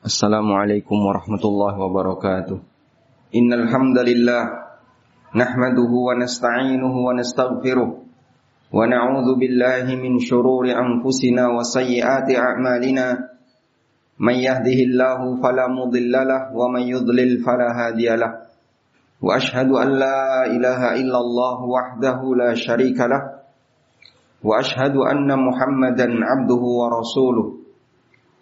Assalamualaikum warahmatullahi wabarakatuh. Innal hamdalillah nahmaduhu wa nasta'inuhu wa nastaghfiruh wa na'udzu billahi min shururi anfusina wa sayyiati a'malina. Man yahdihillahu fala mudhillalah wa man yudlil fala hadiyalah. Wa ashhadu an la ilaha illallah wahdahu la syarika lah. Wa ashhadu anna Muhammadan 'abduhu wa rasuluh.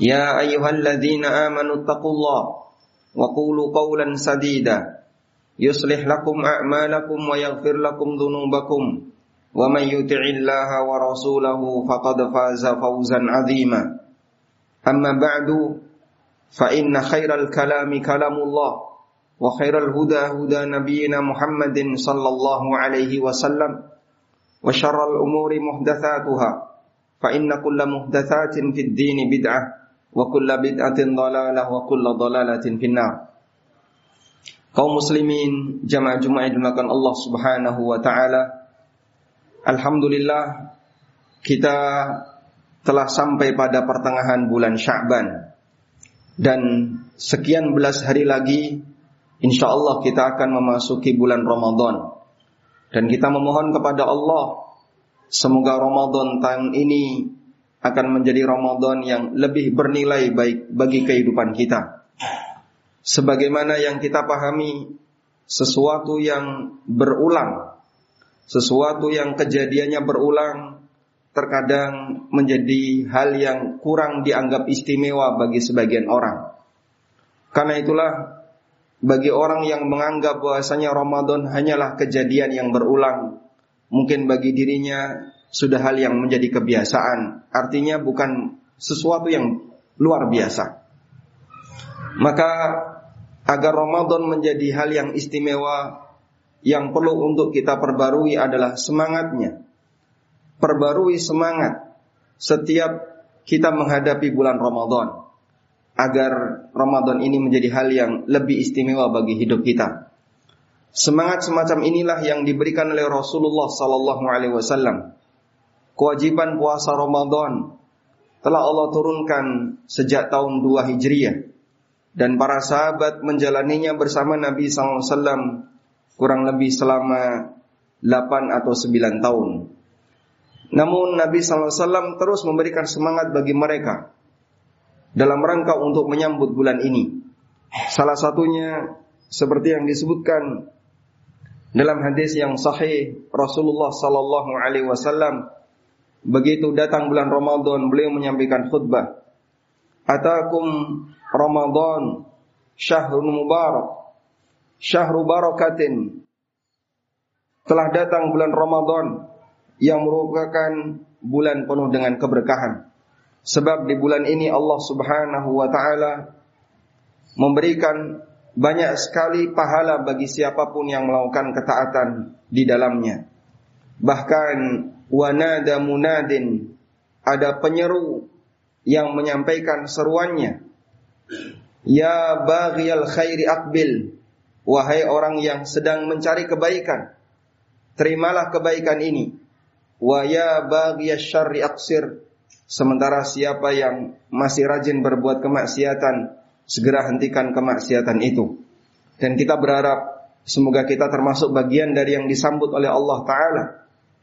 يا أيها الذين آمنوا اتقوا الله وقولوا قولا سديدا. يصلح لكم أعمالكم ويغفر لكم ذنوبكم. ومن يطع الله ورسوله فقد فاز فوزا عظيما. أما بعد فإن خير الكلام كلام الله وخير الهدى هدى نبينا محمد صلى الله عليه وسلم وشر الأمور محدثاتها فإن كل محدثات في الدين بدعة. Wa kulla bid'atin dhalalah wa kulla dhalalatin finnar. Kaum muslimin jamaah Jumat dimuliakan Allah Subhanahu wa taala. Alhamdulillah kita telah sampai pada pertengahan bulan Sya'ban dan sekian belas hari lagi insya Allah kita akan memasuki bulan Ramadan dan kita memohon kepada Allah semoga Ramadan tahun ini akan menjadi Ramadan yang lebih bernilai baik bagi kehidupan kita. Sebagaimana yang kita pahami, sesuatu yang berulang, sesuatu yang kejadiannya berulang, terkadang menjadi hal yang kurang dianggap istimewa bagi sebagian orang. Karena itulah bagi orang yang menganggap bahwasanya Ramadan hanyalah kejadian yang berulang, mungkin bagi dirinya sudah hal yang menjadi kebiasaan. Artinya bukan sesuatu yang luar biasa. Maka agar Ramadan menjadi hal yang istimewa yang perlu untuk kita perbarui adalah semangatnya. Perbarui semangat setiap kita menghadapi bulan Ramadan agar Ramadan ini menjadi hal yang lebih istimewa bagi hidup kita. Semangat semacam inilah yang diberikan oleh Rasulullah sallallahu alaihi wasallam kewajiban puasa Ramadan telah Allah turunkan sejak tahun 2 Hijriah dan para sahabat menjalaninya bersama Nabi SAW kurang lebih selama 8 atau 9 tahun. Namun Nabi SAW terus memberikan semangat bagi mereka dalam rangka untuk menyambut bulan ini. Salah satunya seperti yang disebutkan dalam hadis yang sahih Rasulullah sallallahu alaihi wasallam Begitu datang bulan Ramadan, beliau menyampaikan khutbah. Atakum Ramadan syahrun mubarak. Syahru barakatin. Telah datang bulan Ramadan yang merupakan bulan penuh dengan keberkahan. Sebab di bulan ini Allah Subhanahu wa taala memberikan banyak sekali pahala bagi siapa pun yang melakukan ketaatan di dalamnya. Bahkan wanada munadin. Ada penyeru yang menyampaikan seruannya. Ya baghiyal khairi akbil. Wahai orang yang sedang mencari kebaikan terimalah kebaikan ini. Wa ya baghiyasy syarri aksir sementara siapa yang masih rajin berbuat kemaksiatan segera hentikan kemaksiatan itu. Dan kita berharap semoga kita termasuk bagian dari yang disambut oleh Allah taala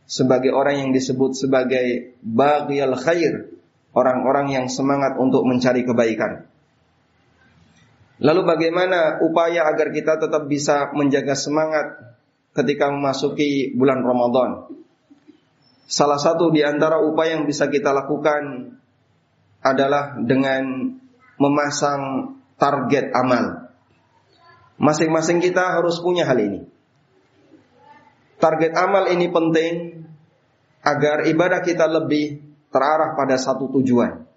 sebagai orang yang disebut sebagai baghiyal khair, orang-orang yang semangat untuk mencari kebaikan. Lalu bagaimana upaya agar kita tetap bisa menjaga semangat ketika memasuki bulan Ramadan? Salah satu di antara upaya yang bisa kita lakukan adalah dengan memasang target amal. Masing-masing kita harus punya hal ini. Target amal ini penting agar ibadah kita lebih terarah pada satu tujuan.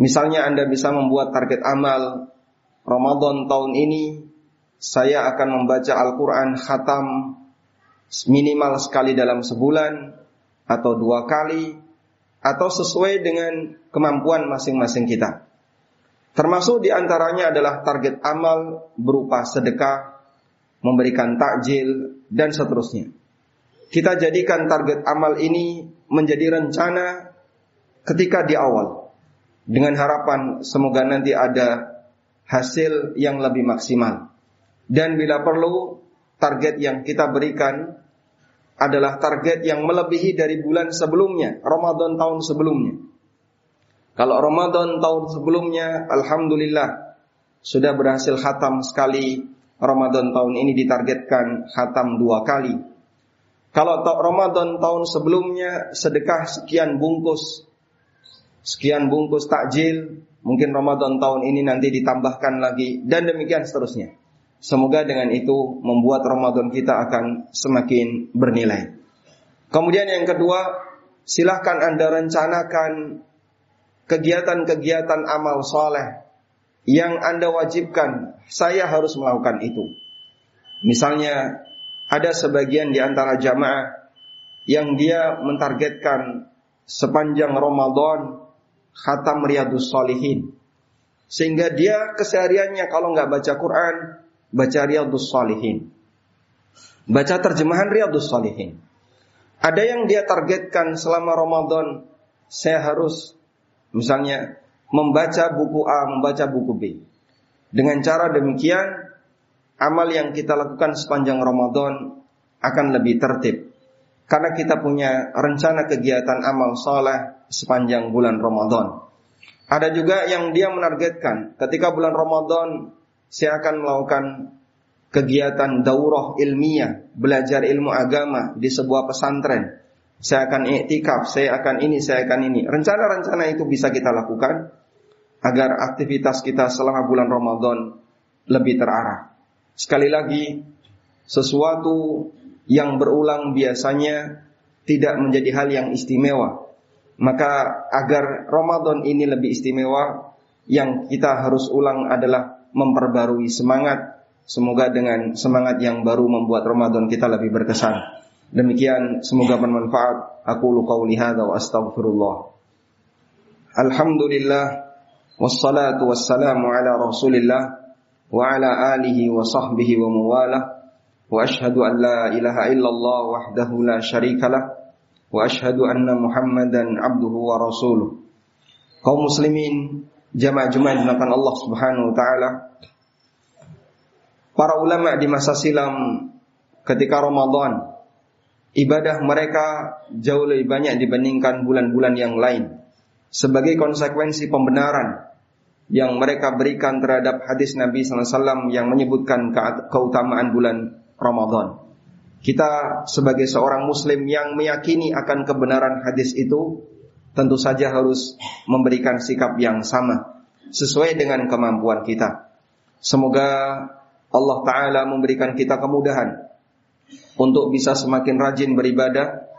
Misalnya Anda bisa membuat target amal Ramadan tahun ini saya akan membaca Al-Quran khatam minimal sekali dalam sebulan atau dua kali atau sesuai dengan kemampuan masing-masing kita. Termasuk di antaranya adalah target amal berupa sedekah, memberikan takjil, dan seterusnya. Kita jadikan target amal ini menjadi rencana ketika di awal. Dengan harapan semoga nanti ada hasil yang lebih maksimal. Dan bila perlu, target yang kita berikan adalah target yang melebihi dari bulan sebelumnya, Ramadan tahun sebelumnya. Kalau Ramadan tahun sebelumnya, Alhamdulillah, sudah berhasil khatam sekali, Ramadan tahun ini ditargetkan khatam dua kali. Kalau Ramadan tahun sebelumnya sedekah sekian bungkus, sekian bungkus takjil, mungkin Ramadan tahun ini nanti ditambahkan lagi, dan demikian seterusnya. Semoga dengan itu membuat Ramadan kita akan semakin bernilai. Kemudian yang kedua, silahkan Anda rencanakan kegiatan-kegiatan amal soleh yang Anda wajibkan. Saya harus melakukan itu. Misalnya, ada sebagian di antara jamaah yang dia mentargetkan sepanjang Ramadan khatam riyadus solihin. Sehingga dia kesehariannya kalau nggak baca Quran, baca Riyadus Salihin. Baca terjemahan Riyadus Salihin. Ada yang dia targetkan selama Ramadan, saya harus misalnya membaca buku A, membaca buku B. Dengan cara demikian, amal yang kita lakukan sepanjang Ramadan akan lebih tertib. Karena kita punya rencana kegiatan amal soleh sepanjang bulan Ramadan. Ada juga yang dia menargetkan ketika bulan Ramadan saya akan melakukan kegiatan daurah ilmiah, belajar ilmu agama di sebuah pesantren. Saya akan iktikaf, saya akan ini, saya akan ini. Rencana-rencana itu bisa kita lakukan agar aktivitas kita selama bulan Ramadan lebih terarah. Sekali lagi, sesuatu yang berulang biasanya tidak menjadi hal yang istimewa. Maka agar Ramadan ini lebih istimewa, yang kita harus ulang adalah memperbarui semangat. Semoga dengan semangat yang baru membuat Ramadan kita lebih berkesan. Demikian semoga bermanfaat. Aku qauli hadza wa astaghfirullah. Alhamdulillah wassalatu wassalamu ala Rasulillah wa ala alihi wa sahbihi wa mawalah. Wa ashhadu an la ilaha illallah wahdahu la syarikalah wa ashhadu anna Muhammadan abduhu wa rasuluh. Kaum muslimin jamaah Jumat dimakan Allah Subhanahu wa taala. Para ulama di masa silam ketika Ramadan ibadah mereka jauh lebih banyak dibandingkan bulan-bulan yang lain. Sebagai konsekuensi pembenaran yang mereka berikan terhadap hadis Nabi SAW yang menyebutkan keutamaan bulan Ramadan. Kita sebagai seorang muslim yang meyakini akan kebenaran hadis itu tentu saja harus memberikan sikap yang sama sesuai dengan kemampuan kita. Semoga Allah Ta'ala memberikan kita kemudahan untuk bisa semakin rajin beribadah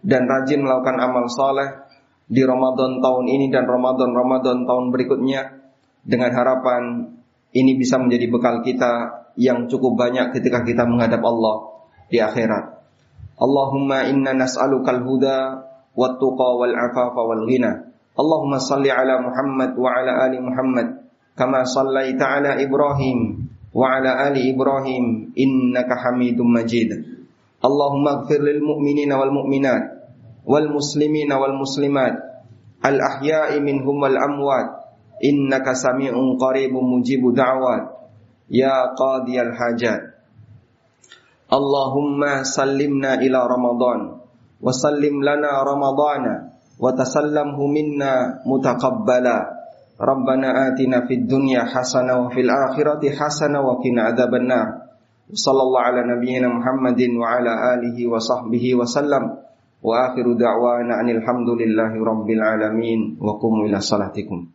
dan rajin melakukan amal soleh di Ramadan tahun ini dan Ramadan-Ramadan tahun berikutnya dengan harapan ini bisa menjadi bekal kita yang cukup banyak ketika kita menghadap Allah di akhirat. Allahumma inna nas'alukal huda wat tuqa wal afafa wal ghina. Allahumma salli ala Muhammad wa ala ali Muhammad kama sallaita ala Ibrahim wa ala ali Ibrahim innaka Hamidum Majid. Allahumma ighfir lil mu'minina wal mu'minat wal muslimina wal muslimat al ahya'i minhum wal amwat innaka sami'un qaribun mujibu da'wat. Ya qadiyal hajat. Allahumma sallimna ila Ramadan. Wa sallim lana Ramadana. Wa tasallamhu minna mutaqabbala. Rabbana atina fid dunya hasanah wa fil akhirati hasanah wa qina adzaban nar sallallahu ala nabiyyina Muhammadin wa ala alihi wa sahbihi wa sallam. Wa akhiru da'wana anil hamdulillahi rabbil alamin. Wa qumu ila salatikum.